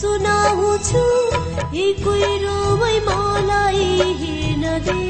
सुनाउँछु। हिकुरो मलाई हेर्न दे।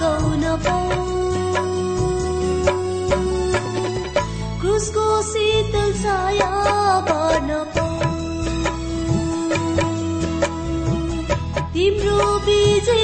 गाउन पाऊ क्रुसको शीतल छाया बाँड्न पाऊ तिम्रो विजय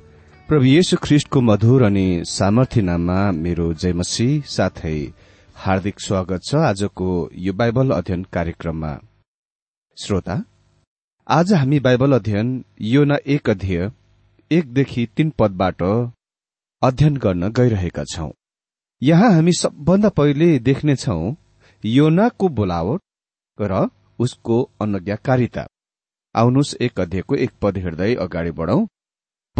प्रभु येशु ख्रिष्टको मधुर अनि सामर्थ्य नाममा मेरो जयमसी साथै हार्दिक स्वागत छ आजको यो बाइबल अध्ययन कार्यक्रममा। श्रोता आज हामी बाइबल अध्ययन योना एक अध्यय एकदेखि तीन पदबाट अध्ययन गर्न गइरहेका छौं। यहाँ हामी सबभन्दा पहिले देख्नेछौ योनाको बोलावट र उसको अनज्ञाकारिता। आउनुहोस् एक अध्ययको एक पद हेर्दै अगाडि बढौं।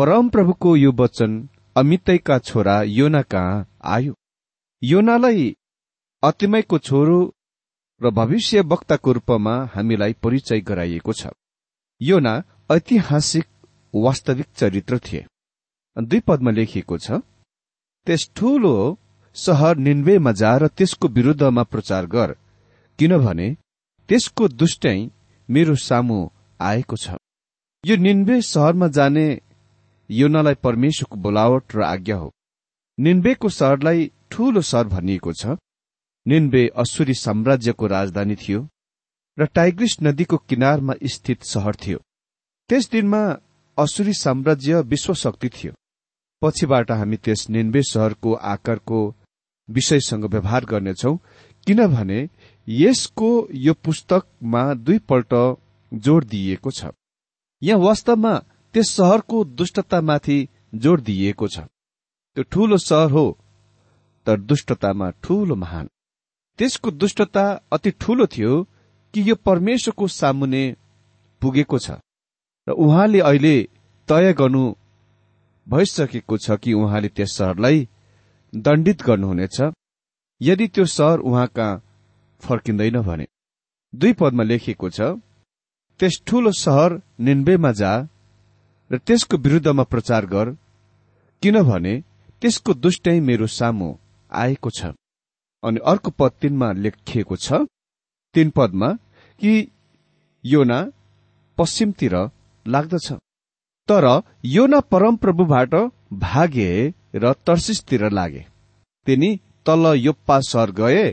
परम प्रभुको यो वचन अमितैका छोरा योना कहाँ आयो। योनालाई अतिमयको छोरो र भविष्य वक्ताको रूपमा हामीलाई परिचय गराइएको छ। योना ऐतिहासिक वास्तविक चरित्र थिए। दुई पदमा लेखिएको छ त्यस ठूलो सहर निन्वेमा जा र त्यसको विरूद्धमा प्रचार गर किनभने त्यसको दुष्टै मेरो सामु आएको छ। यो निन्वे सहरमा जाने योनालाई परमेश्वरको बोलावट र आज्ञा हो। निन्वेको सहरलाई ठूलो सहर भनिएको छ। निन्वे असुरी साम्राज्यको राजधानी थियो र टाइग्रिस नदीको किनारमा स्थित सहर थियो। त्यस दिनमा असुरी साम्राज्य विश्वशक्ति थियो। पछिबाट हामी त्यस निन्वे सहरको आकारको विषयसँग व्यवहार गर्नेछौ किनभने यसको यो पुस्तकमा दुईपल्ट जोड़ दिइएको छ। यहाँ वास्तवमा त्यस सहरको दुष्टतामाथि जोड़ दिइएको छ। त्यो ठूलो सहर हो तर दुष्टतामा ठूलो महान। त्यसको दुष्टता अति ठूलो थियो कि यो परमेश्वरको सामुने पुगेको छ। र उहाँले अहिले तय गर्नु भइसकेको छ कि उहाँले त्यस सहरलाई दण्डित गर्नुहुनेछ। यदि त्यो सहर उहाँ कहाँ फर्किँदैन भने। दुई पदमा लेखिएको छ त्यस ठूलो सहर निन्वेमा जा र त्यसको विरूद्धमा प्रचार गर किनभने त्यसको दुष्टै मेरो सामु आएको छ अनि अर्को पद तिनमा लेखिएको छ। तीन पदमा कि योना पश्चिमतिर लाग्दछ। तर योना परमप्रभुबाट भागे र तर्सिसतिर लागे। तिनी तल योप्पा सहर गए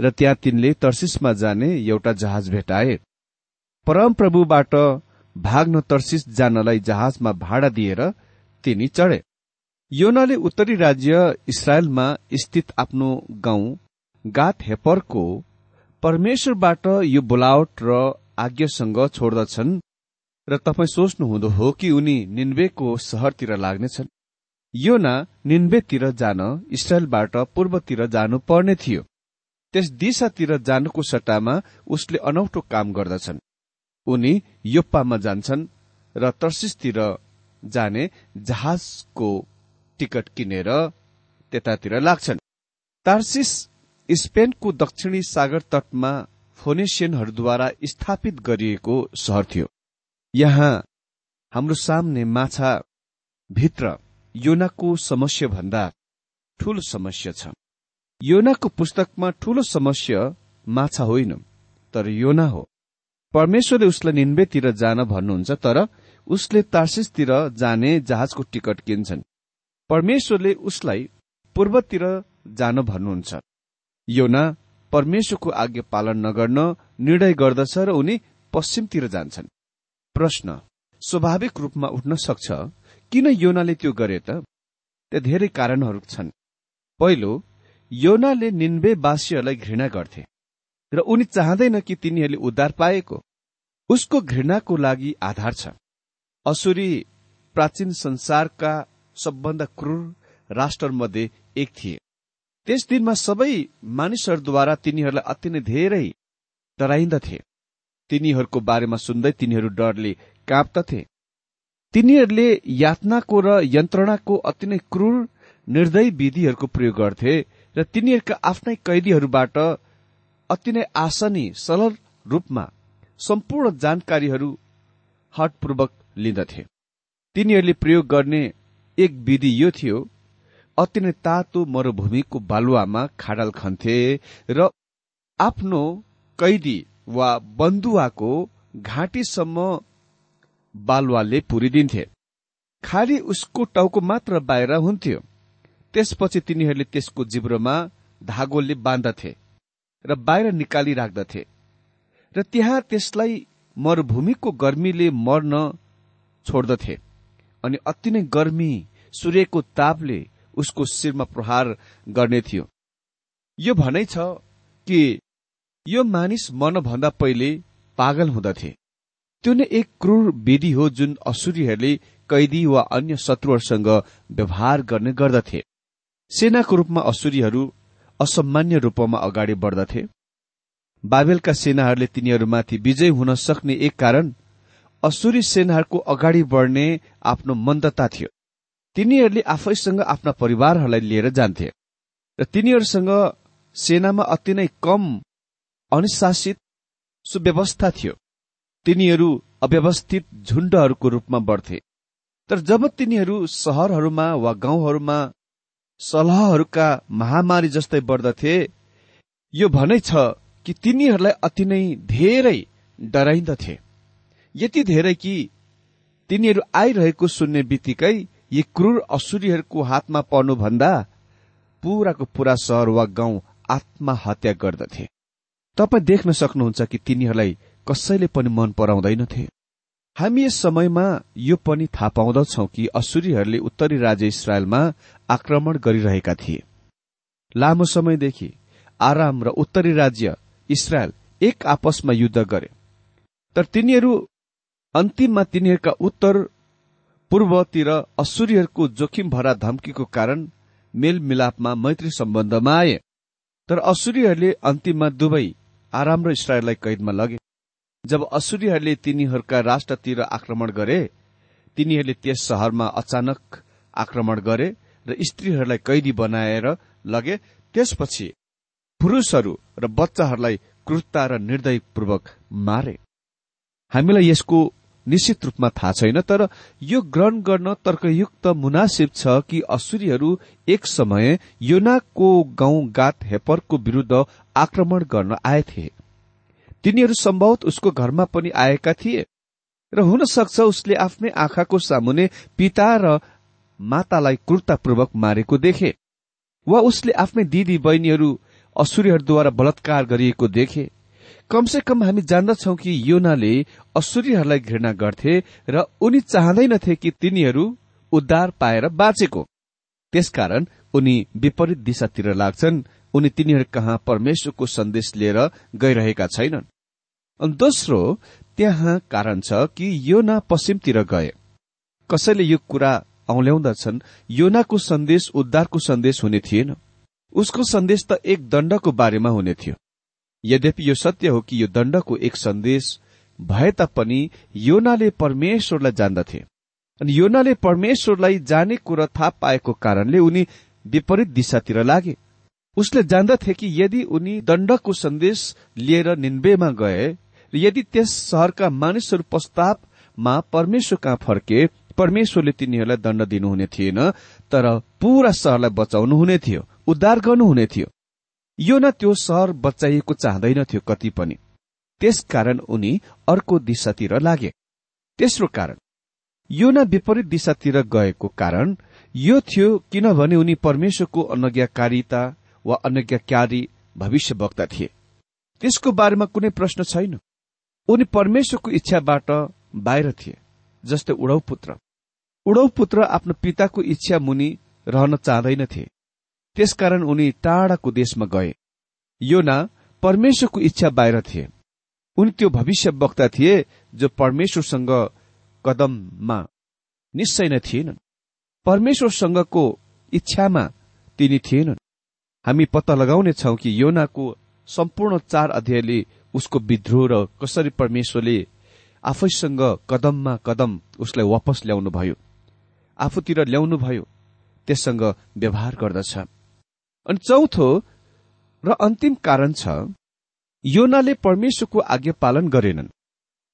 र त्यहाँ तिनले तर्सिसमा जाने एउटा जहाज भेटाए। परमप्रभुबाट भाग्न तर्सिस जानलाई जहाजमा भाडा दिएर तिनी चढे। योनाले उत्तरी राज्य इसरायलमा स्थित आफ्नो गाउँ गात हेपरको परमेश्वरबाट यो बोलावट र आज्ञासँग छोड्दछन् र तपाईँ सोच्नुहुँदो हो कि उनी निन्वेको सहरतिर लाग्नेछन्। योना निन्वेतिर जान इस्रायलबाट पूर्वतिर जानु पर्ने थियो। त्यस दिशातिर जानुको सट्टामा उसले अनौठो काम गर्दछन्। उनी योप्पामा जान्छन् र तर्सिसतिर जाने जहाजको टिकट किनेर त्यतातिर लाग्छन्। तार्सिस स्पेनको दक्षिणी सागर तटमा फोनेसियनहरूद्वारा स्थापित गरिएको सहर थियो। यहाँ हाम्रो सामने माछा भित्र योनाको समस्या भन्दा ठूलो समस्या छ। योनाको पुस्तकमा ठूलो समस्या माछा होइन तर योना हो। परमेश्वरले उसलाई निन्वेतिर जान भन्नुहुन्छ तर उसले तार्सिसतिर जाने जहाजको टिकट किन्छन्। परमेश्वरले उसलाई पूर्वतिर जान भन्नुहुन्छ। योना परमेश्वरको आज्ञा पालन नगर्न निर्णय गर्दछ र उनी पश्चिमतिर जान्छन्। प्रश्न स्वाभाविक रूपमा उठ्न सक्छ? किन योनाले त्यो गरे त? त्यहाँ धेरै कारणहरू छन्। पहिलो योनाले निन्वेवासीहरूलाई घृणा गर्थे। र उनी चाहँदैन कि तिनीहरूले उद्धार पाएको। उसको घृणाको लागि आधार छ। असुरी प्राचीन संसारका सबभन्दा क्रूर राष्ट्रमध्ये एक थिए। त्यस दिनमा सबै मानिसहरूद्वारा तिनीहरूलाई अति नै धेरै डराइन्दथे तिनीहरूको बारेमा सुन्दै तिनीहरू डरले काँप्दथे तिनीहरूले यातनाको र यन्त्रणाको अति नै क्रूर निर्दय विधिहरूको प्रयोग गर्थे र तिनीहरूका आफ्नै कैदीहरूबाट अति नै आसनी सरल रूपमा सम्पूर्ण जानकारीहरू हटपूर्वक लिँदथे। तिनीहरूले प्रयोग गर्ने एक विधि यो थियो अति नै तातो मरूभूमिको बालुवामा खाडल खन्थे र आफ्नो कैदी वा बन्दुवाको घाँटीसम्म बालुवाले पुरिदिन्थे। खालि उसको टाउको मात्र बाहिर हुन्थ्यो। त्यसपछि तिनीहरूले त्यसको जिब्रोमा धागोले बाँध्दथे र बाहिर निकाली राख्दथे र त्यहाँ त्यसलाई मरूभूमिको गर्मीले मर्न छोड्दथे अनि अति नै गर्मी सूर्यको तापले उसको शिरमा प्रहार गर्ने थियो। यो भनाइ छ कि यो मानिस मर्नभन्दा पहिले पागल हुँदथे। त्यो नै एक क्रूर विधि हो जुन असुरीहरूले कैदी वा अन्य शत्रुहरूसँग व्यवहार गर्ने गर्दथे। सेनाको रूपमा असुरीहरू असामान्य रूपमा अगाडि बढ्दथे। बाबेलका सेनाहरूले तिनीहरूमाथि विजय हुन सक्ने एक कारण असुरी सेनाहरूको अगाडि बढ्ने आफ्नो मन्दता थियो। तिनीहरूले आफैसँग आफ्ना परिवारहरूलाई लिएर जान्थे र तिनीहरूसँग सेनामा अति नै कम अनुशासित सुव्यवस्था थियो। तिनीहरू अव्यवस्थित झुण्डहरूको रूपमा बढ्थे। तर जब तिनीहरू सहरहरूमा वा गाउँहरूमा सलहहरूका महामारी जस्तै बढ्दथे। यो भनै छ कि तिनीहरूलाई अति नै धेरै डराइन्दथे यति धेरै कि तिनीहरू आइरहेको सुन्ने बित्तिकै यी क्रूर असुरीहरूको हातमा पर्नुभन्दा पुराको पुरा सहर वा गाउँ आत्महत्या गर्दथे। तपाईँ देख्न सक्नुहुन्छ कि तिनीहरूलाई कसैले पनि मन पराउँदैनथे। हामी यस समयमा यो पनि थाहा पाउँदछौ कि असुरीहरूले उत्तरी राज्य इसरायलमा आक्रमण गरिरहेका थिए। लामो समयदेखि आराम र उत्तरी राज्य इसरायल एक आपसमा युद्ध गरे। तर तिनीहरू अन्तिममा तिनीहरूका उत्तर पूर्वतिर असुरीहरूको जोखिम भरा धम्कीको कारण मेलमिलापमा मैत्री सम्बन्धमा आए। तर असुरीहरूले अन्तिममा दुवै आराम र इसरायललाई कैदमा लगे। जब असुरीहरूले तिनीहरूका राष्ट्रतिर आक्रमण गरे तिनीहरूले त्यस शहरमा अचानक आक्रमण गरे र स्त्रीहरूलाई कैदी बनाएर लगे त्यसपछि पुरूषहरू र बच्चाहरूलाई क्रूरता र निर्दयपूर्वक मारे। हामीलाई यसको निश्चित रूपमा थाहा छैन तर यो ग्रहण गर्न तर्कयुक्त मुनासिब छ कि असुरीहरू एक समय योनाको गाउँ गात हेपरको विरूद्ध आक्रमण गर्न आएथे तिनीहरू सम्भवत उसको घरमा पनि आएका थिए। र हुन सक्छ उसले आफ्नै आँखाको सामुने पिता र मातालाई क्रूरतापूर्वक मारेको देखे वा उसले आफ्नै दिदी बहिनीहरू असुरीहरूद्वारा बलात्कार गरिएको देखे। कमसे कम हामी जान्दछौ कि योनाले असुरीहरूलाई घृणा गर्थे र उनी चाहँदैनथे कि तिनीहरू उद्धार पाएर बाँचेको। त्यसकारण उनी विपरीत दिशातिर लाग्छन्। उनी तिनीहरू कहाँ परमेश्वरको सन्देश लिएर गइरहेका छैनन्। अनि दोस्रो त्यहाँ कारण छ कि योना पश्चिमतिर गए। कसैले यो कुरा औल्याउँदछन् योनाको सन्देश उद्धारको सन्देश हुने थिएन। उसको सन्देश त एक दण्डको बारेमा हुने थियो। यद्यपि यो सत्य हो कि यो दण्डको एक सन्देश भए तापनि योनाले परमेश्वरलाई जान्दथे। अनि योनाले परमेश्वरलाई जाने कुरा थाहा पाएको कारणले उनी विपरीत दिशातिर लागे। उसले जान्दथे कि यदि उनी दण्डको सन्देश लिएर निन्वेमा गए र यदि त्यस शहरका मानिसहरू पश्चातापमा परमेश्वर कहाँ फर्के परमेश्वरले तिनीहरूलाई दण्ड दिनुहुने थिएन तर पूरा शहरलाई बचाउनु हुने थियो उद्धार गर्नुहुने थियो। यो न त्यो शहर बचाइएको चाहँदैनथ्यो कति पनि। त्यसकारण उनी अर्को दिशातिर लागे। तेस्रो कारण यो न विपरीत दिशातिर गएको कारण यो थियो किनभने उनी परमेश्वरको अनज्ञाकारिता वा अनज्ञाकारी भविष्यवक्ता थिए। त्यसको बारेमा कुनै प्रश्न छैन। उनी परमेश्वरको इच्छाबाट बाहिर थिए जस्तै उडौ पुत्र। उडौ पुत्र आफ्नो पिताको इच्छा मुनि रहन चाहँदैनथे त्यसकारण उनी टाढाको देशमा गए। योना परमेश्वरको इच्छा बाहिर थिए। उनी त्यो भविष्य वक्ता थिए जो परमेश्वरसँग कदममा निश्चय नै थिएनन्। परमेश्वरसँगको इच्छामा तिनी थिएनन्। हामी पत्ता लगाउने छौं कि योनाको सम्पूर्ण चार अध्यायले उसको विद्रोह र कसरी परमेश्वरले आफैसँग कदममा कदम उसलाई वापस ल्याउनु भयो आफूतिर ल्याउनु भयो त्यससँग व्यवहार गर्दछ। अनि चौथो र अन्तिम कारण छ योनाले परमेश्वरको आज्ञा पालन गरेनन्।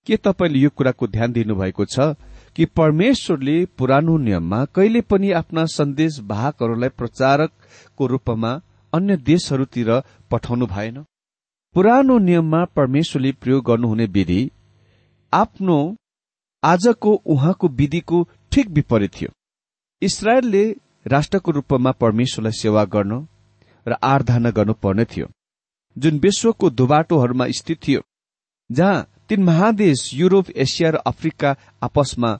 के तपाईँले यो कुराको ध्यान दिनुभएको छ कि परमेश्वरले पुरानो नियममा कहिले पनि आफ्ना सन्देश वाहकहरूलाई प्रचारकको रूपमा अन्य देशहरूतिर पठाउनु भएन? पुरानो नियममा परमेश्वरले प्रयोग गर्नुहुने विधि आफ्नो आजको उहाँको विधिको ठिक विपरीत थियो। इसरायलले राष्ट्रको रूपमा परमेश्वरलाई सेवा गर्न र आराधना गर्नुपर्ने थियो। जुन विश्वको दुबाटोहरूमा स्थित थियो जहाँ तीन महादेश युरोप एसिया र अफ्रिका आपसमा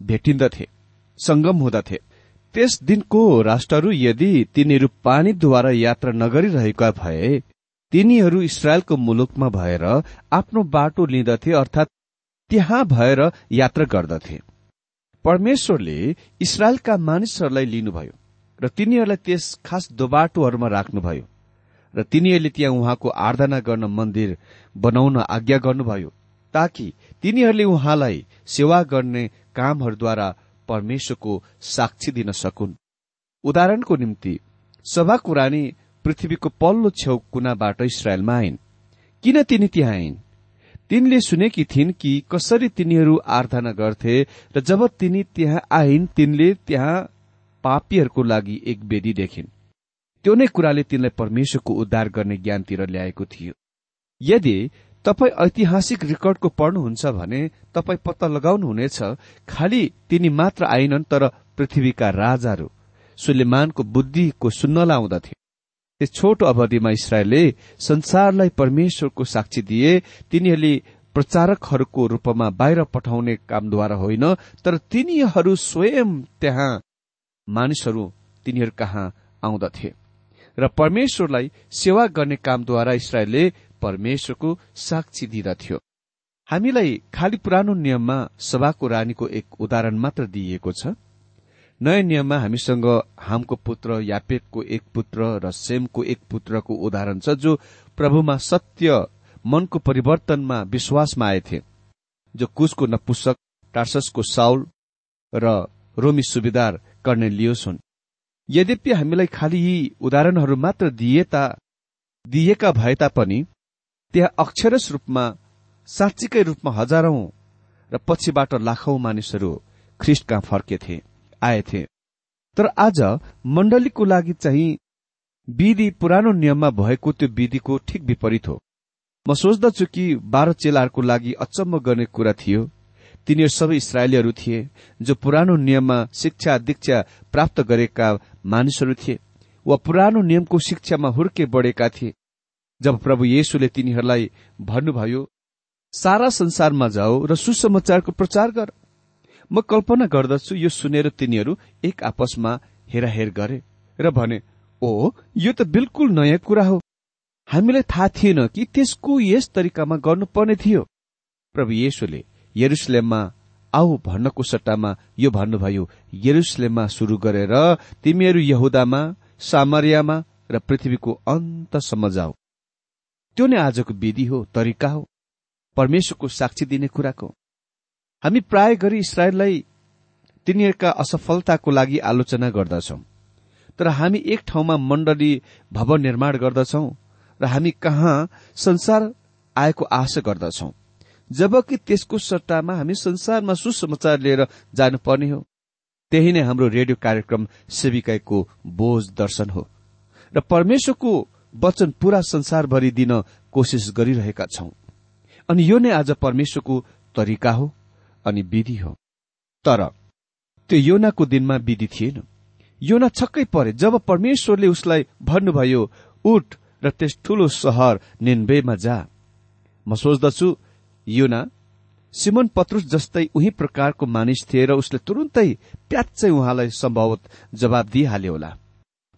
भेटिन्दथे संगम हुँदथे। त्यस दिनको राष्ट्रहरू यदि तिनीहरू पानीद्वारा यात्रा नगरिरहेका भए तिनीहरू इसरायलको मुलुकमा भएर आफ्नो बाटो लिँदथे अर्थात् त्यहाँ भएर यात्रा गर्दथे। परमेश्वरले इसरायलका मानिसहरूलाई लिनुभयो र तिनीहरूलाई त्यस खास दोबाटोहरूमा राख्नुभयो र तिनीहरूले त्यहाँ उहाँको आराधना गर्न मन्दिर बनाउन आज्ञा गर्नुभयो ताकि तिनीहरूले उहाँलाई सेवा गर्ने कामहरूद्वारा परमेश्वरको साक्षी दिन सकुन्। उदाहरणको निम्ति सभाको रानी पृथ्वीको पल्लो छेउ कुनाबाट इसरायलमा आइन्। किन तिनी त्यहाँ आइन्? तिनले सुनेकी थिइन् कि कसरी तिनीहरू आराधना गर्थे र जब तिनी त्यहाँ आइन् तिनले त्यहाँ पापीहरूको लागि एक वेदी देखिन्। त्यो नै कुराले तिनलाई परमेश्वरको उद्धार गर्ने ज्ञानतिर ल्याएको थियो। यदि तपाईँ ऐतिहासिक रेकर्डको पढ्नुहुन्छ भने तपाईँ पत्ता लगाउनुहुनेछ खालि तिनी मात्र आइनन् तर पृथ्वीका राजाहरू सुलेमानको बुद्धिको सुन्नला आउँदथे त्यस छोटो अवधिमा इसरायलले संसारलाई परमेश्वरको साक्षी दिए। तिनीहरूले प्रचारकहरूको रूपमा बाहिर पठाउने कामद्वारा होइन तर तिनीहरू स्वयं त्यहाँ। मानिसहरू तिनीहरू कहाँ आउँदथे? र परमेश्वरलाई सेवा गर्ने कामद्वारा इसरायलले परमेश्वरको साक्षी दिँदथ्यो। हामीलाई खालि पुरानो नियममा सभाको रानीको एक उदाहरण मात्र दिइएको छ। नयाँ नियममा हामीसँग हामको पुत्र यापेतको एक पुत्र र सेमको एक पुत्रको उदाहरण छ जो प्रभुमा सत्य मनको परिवर्तनमा विश्वासमा आएथे जो कुशको नपुसक टार्ससको साउल र रोमी सुबेदार गर्ने लियोस् हुन्। यद्यपि हामीलाई खालि यी उदाहरणहरू मात्र दिएका भए तापनि त्यहाँ अक्षरस रूपमा साँच्चीकै रूपमा हजारौं र पछिबाट लाखौं मानिसहरू ख्रिस्ट कहाँ फर्केथे आएथे तर आज मण्डलीको लागि चाहिँ विधि पुरानो नियममा भएको त्यो विधिको ठिक विपरीत हो। म सोच्दछु कि बाह्र चेलाहरूको लागि अचम्म गर्ने कुरा थियो। तिनीहरू सबै इसरायलीहरू थिए जो पुरानो नियममा शिक्षा दीक्षा प्राप्त गरेका मानिसहरू थिए वा पुरानो नियमको शिक्षामा हुर्के बढेका थिए। जब प्रभु येशुले तिनीहरूलाई भन्नुभयो सारा संसारमा जाऊ र सुसमाचारको प्रचार गर। म कल्पना गर्दछु यो सुनेर तिनीहरू एक आपसमा हेराहेर गरे र भने ओ यो त बिल्कुल नयाँ कुरा हो। हामीलाई थाहा थिएन कि त्यसको यस तरिकामा गर्नुपर्ने थियो प्रभु येशुले यरुसलेममा आऊ भन्नको सट्टामा यो भन्नुभयो यरुसलेममा शुरू गरेर तिमीहरू यहुदामा सामरियामा र पृथ्वीको अन्तसम्म जाऊ। त्यो नै आजको विधि हो तरिका हो। परमेश्वरको साक्षी दिने कुराको हामी प्राय गरी इसरायललाई तिनीहरूका असफलताको लागि आलोचना गर्दछौं। तर हामी एक ठाउँमा मण्डली भवन निर्माण गर्दछौं र हामी कहाँ संसार आएको आशा गर्दछौं। जबकि त्यसको सट्टामा हामी संसारमा सुसमाचार लिएर जानुपर्ने हो। त्यही नै हाम्रो रेडियो कार्यक्रम सेविकाईको बोझ दर्शन हो र परमेश्वरको वचन पूरा संसारभरि दिन कोसिस गरिरहेका छौं। अनि यो नै आज परमेश्वरको तरिका हो। अनि विधि हो। तर त्यो योनाको दिनमा विधि थिएन। योना छक्कै परे जब परमेश्वरले उसलाई भन्नुभयो उठ र त्यस ठूलो सहर निन्वेमा जा। म सोच्दछु योना सिमन पत्रुस जस्तै उही प्रकारको मानिस थिए र उसले तुरुन्तै प्याच्चै उहाँलाई सम्भवत जवाब दिइहाल्यो होला।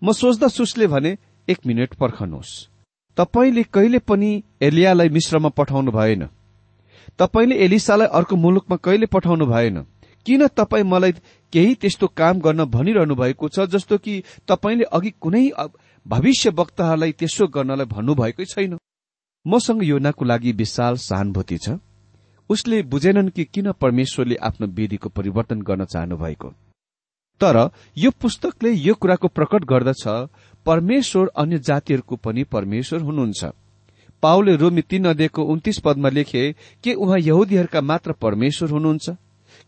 म सोच्दछु उसले भने एक मिनट पर्खनुहोस्। तपाईँले कहिले पनि एलियालाई मिश्रमा पठाउनु भएन। तपाईँले एलिसालाई अर्को मुलुकमा कहिले पठाउनु भएन? किन तपाईँ मलाई केही त्यस्तो काम गर्न भनिरहनु भएको छ जस्तो कि तपाईँले अघि कुनै भविष्य वक्ताहरूलाई त्यसो गर्नलाई भन्नुभएकै छैन? मसँग योनाको लागि विशाल सहानुभूति छ। उसले बुझेनन् कि किन परमेश्वरले आफ्नो विधिको परिवर्तन गर्न चाहनु भएको तर यो पुस्तकले यो कुराको प्रकट गर्दछ परमेश्वर अन्य जातिहरूको पनि परमेश्वर हुनुहुन्छ। पाउले रोमी तीन अध्ययको उन्तिस पदमा लेखे के उहाँ यहुदीहरूका मात्र परमेश्वर हुनुहुन्छ?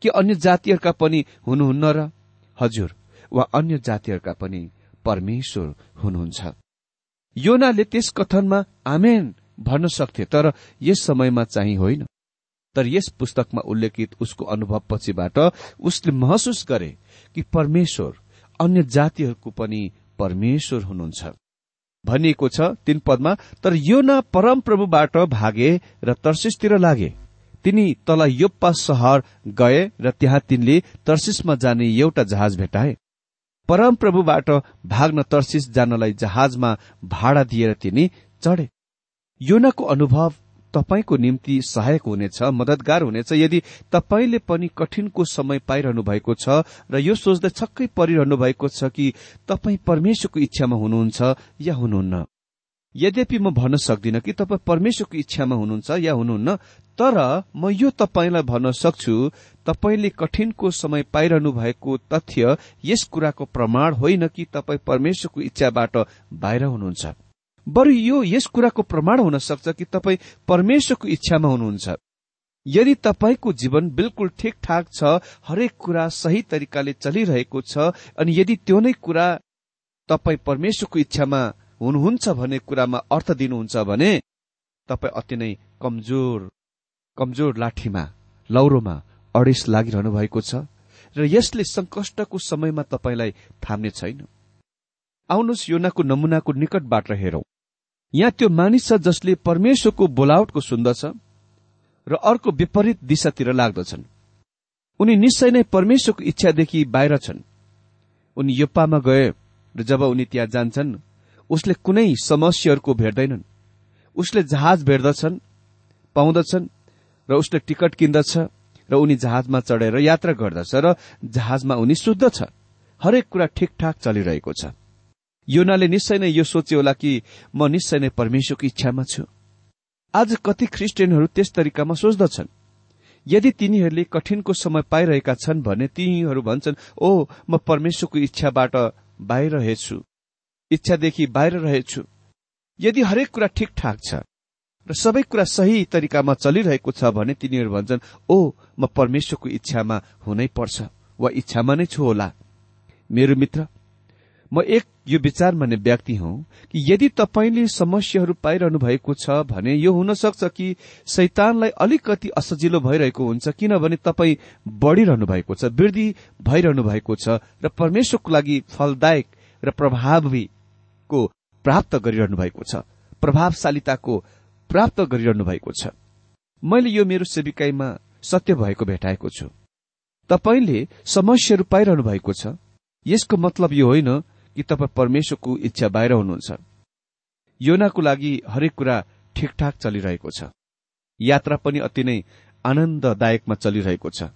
कि अन्य जातिहरूका पनि हुनुहुन्न र? हजुर वा अन्य जातिहरूका पनि परमेश्वर हुनुहुन्छ। योनाले त्यस कथनमा आमेन भन्न सक्थे तर यस समयमा चाहिँ होइन। तर यस पुस्तकमा उल्लेखित उसको अनुभव पछिबाट उसले महसुस गरे कि परमेश्वर अन्य जातिहरूको पनि परमेश्वर हुनुहुन्छ। भनिएको छ तीन पदमा तर यो न परम प्रभुबाट भागे र तर्सिसतिर लागे। तिनी तल योप्पा सहर गए र त्यहाँ तिनले तर्सिसमा जाने एउटा जहाज भेटाए। परम प्रभुबाट भाग्न तर्सिस जानलाई जहाजमा भाडा दिएर तिनी चढे। योनाको अनुभव तपाईँको निम्ति सहायक हुनेछ मदतगार हुनेछ। यदि तपाईँले पनि कठिनको समय पाइरहनु भएको छ र यो सोच्दै छक्कै परिरहनु भएको छ कि तपाईँ परमेश्वरको इच्छामा हुनुहुन्छ या हुनुहुन्न? यद्यपि म भन्न सक्दिन कि तपाईँ परमेश्वरको इच्छामा हुनुहुन्छ या हुनुहुन्न तर म यो तपाईँलाई भन्न सक्छु तपाईँले कठिनको समय पाइरहनु भएको तथ्य यस कुराको प्रमाण होइन कि तपाईँ परमेश्वरको इच्छाबाट बाहिर हुनुहुन्छ। बरु यो यस कुराको प्रमाण हुन सक्छ कि तपाईँ परमेश्वरको इच्छामा हुनुहुन्छ। यदि तपाईँको जीवन बिल्कुल ठिकठाक छ हरेक कुरा सही तरिकाले चलिरहेको छ अनि यदि त्यो नै कुरा तपाईँ परमेश्वरको इच्छामा हुनुहुन्छ भन्ने कुरामा अर्थ दिनुहुन्छ भने तपाईँ अति नै कमजोर कमजोर लाठीमा लौरोमा अडिस लागिरहनु भएको छ र यसले संकष्टको समयमा तपाईँलाई थाम्ने छैन। आउनुहोस् योनाको नमुनाको निकटबाट हेरौं। यहाँ त्यो मानिस छ जसले परमेश्वरको बोलावटको सुन्दछ र अर्को विपरीत दिशातिर लाग्दछन्। उनी निश्चय नै परमेश्वरको इच्छादेखि बाहिर छन्। उनी योप्पामा गए र जब उनी त्यहाँ जान्छन् उसले कुनै समस्याहरूको भेट्दैनन्। उसले जहाज भेट्दछन् पाउँदछन् र उसले टिकट किन्दछ र उनी जहाजमा चढेर यात्रा गर्दछ र जहाजमा उनी शुद्ध छ हरेक कुरा ठिकठाक चलिरहेको छ। योनाले निश्चय नै यो सोच्यो होला कि म निश्चय नै परमेश्वरको इच्छामा छु। आज कति ख्रिस्टियनहरू त्यस तरिकामा सोच्दछन्। यदि तिनीहरूले कठिनको समय पाइरहेका छन् भने तिनीहरू भन्छन् ओ म परमेश्वरको इच्छाबाट बाहिर रहेछु इच्छादेखि बाहिर रहेछु। यदि हरेक कुरा ठिकठाक छ र सबै कुरा सही तरिकामा चलिरहेको छ भने तिनीहरू भन्छन् ओ म परमेश्वरको इच्छामा हुनै पर्छ वा इच्छामा नै छु होला। मेरो मित्र म एक यो विचार मान्ने व्यक्ति हुँ कि यदि तपाईँले समस्याहरू पाइरहनु भएको छ भने यो हुन सक्छ कि शैतानलाई अलिकति असजिलो भइरहेको हुन्छ किनभने तपाईँ बढ़िरहनु भएको छ वृद्धि भइरहनु भएको छ र परमेश्वरको लागि फलदायक र प्रभावीको प्राप्त गरिरहनु भएको छ प्रभावशालिताको प्राप्त गरिरहनु भएको छ। मैले यो मेरो सेविकाईमा सत्य भएको भेटाएको छु। तपाईँले समस्याहरू पाइरहनु भएको छ यसको मतलब यो होइन कि तपाईँ परमेश्वरको इच्छा बाहिर हुनुहुन्छ। योनाको लागि हरेक कुरा ठिकठाक चलिरहेको छ। यात्रा पनि अति नै आनन्ददायकमा चलिरहेको छ।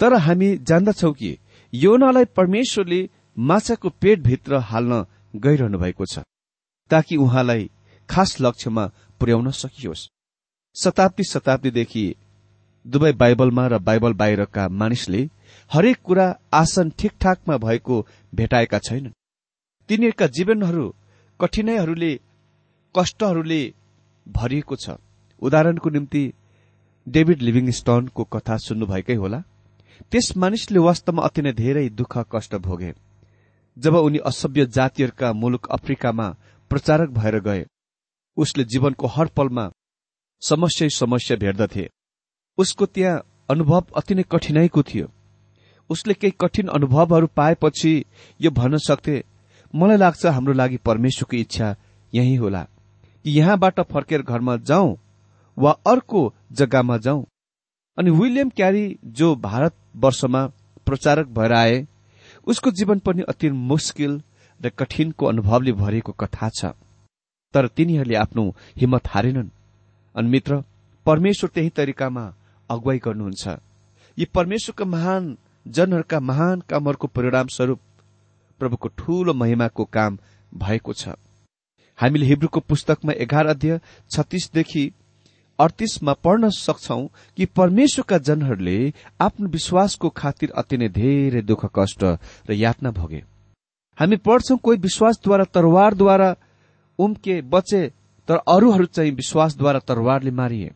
तर हामी जान्दछौ कि योनालाई परमेश्वरले माछाको पेटभित्र हाल्न गइरहनु भएको छ ताकि उहाँलाई खास लक्ष्यमा पुर्याउन सकियोस्। शताब्दी शताब्दीदेखि दुवै बाइबलमा र बाइबल बाहिरका मानिसले हरेक कुरा आसन ठिकठाकमा भएको भेटाएका छैनन्। तिनीहरूका जीवनहरू कठिनाईहरूले कष्टहरूले भरिएको छ। उदाहरणको निम्ति डेभिड लिभिङस्टनको कथा सुन्नुभएकै होला। त्यस मानिसले वास्तवमा अति नै धेरै दुःख कष्ट भोगे। जब उनी असभ्य जातिहरूका मुलुक अफ्रिकामा प्रचारक भएर गए उसले जीवनको हर पलमा समस्या समस्या भेट्दथे। उसको त्यहाँ अनुभव अति नै कठिनाईको थियो। उसले केही कठिन अनुभवहरू पाएपछि यो भन्न सक्थे मलाई लाग्छ हाम्रो लागि परमेश्वरको इच्छा यही होला। कि यहाँबाट फर्केर घरमा जाउँ वा अर्को जग्गामा जाउँ। अनि विलियम क्यारी जो भारतवर्षमा प्रचारक भएर आए उसको जीवन पनि अति मुस्किल र कठिनको अनुभवले भरिएको कथा छ। तर तिनीहरूले आफ्नो हिम्मत हारेनन्। अनि मित्र परमेश्वर त्यही तरिकामा अगुवाई गर्नुहुन्छ। यी परमेश्वरका महान जनहरूका महान कामहरूको परिणाम स्वरूप प्रभुको ठूलो महिमाको काम भएको छ। हामीले हिब्रूको पुस्तकमा एघार अध्यय छत्तीसदेखि अडतिसमा पढ्न सक्छौ कि परमेश्वरका जनहरूले आफ्नो विश्वासको खातिर अति नै धेरै दुःख कष्ट र यातना भोगे। हामी पढ्छौं कोही विश्वासद्वारा तरवारद्वारा उम्के बचे तर अरूहरू चाहिँ विश्वासद्वारा तरवारले मारिए।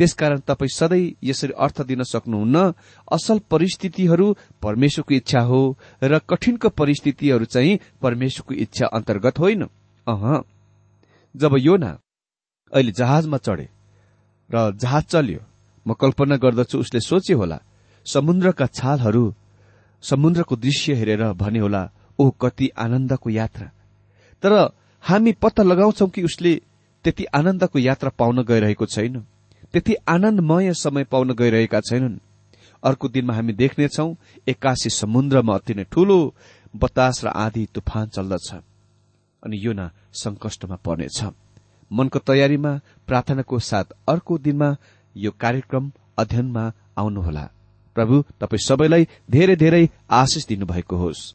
त्यसकारण तपाईँ सधैँ यसरी अर्थ दिन सक्नुहुन्न। असल परिस्थितिहरू परमेश्वरको इच्छा हो र कठिनको परिस्थितिहरू चाहिँ परमेश्वरको इच्छा अन्तर्गत होइन। अह। जब योना अहिले जहाजमा चढे र जहाज चल्यो म कल्पना गर्दछु उसले सोचे होला समुद्रका छालहरू समुद्रको दृश्य हेरेर भने होला ओ कति आनन्दको यात्रा। तर हामी पत्ता लगाउँछौ कि उसले त्यति आनन्दको यात्रा पाउन गइरहेको छैन। त्यति आनन्दमय समय पाउन गइरहेका छैनन्। अर्को दिनमा हामी देख्नेछौ एक्कासी समुद्रमा अति नै ठूलो बतास र आधी तुफान चल्दछ। अनि यो न संकष्टमा पर्नेछ। मनको तयारीमा प्रार्थनाको साथ अर्को दिनमा यो कार्यक्रम अध्ययनमा आउनुहोला। प्रभु तपाईँ सबैलाई धेरै धेरै आशिष दिनुभएको होस्।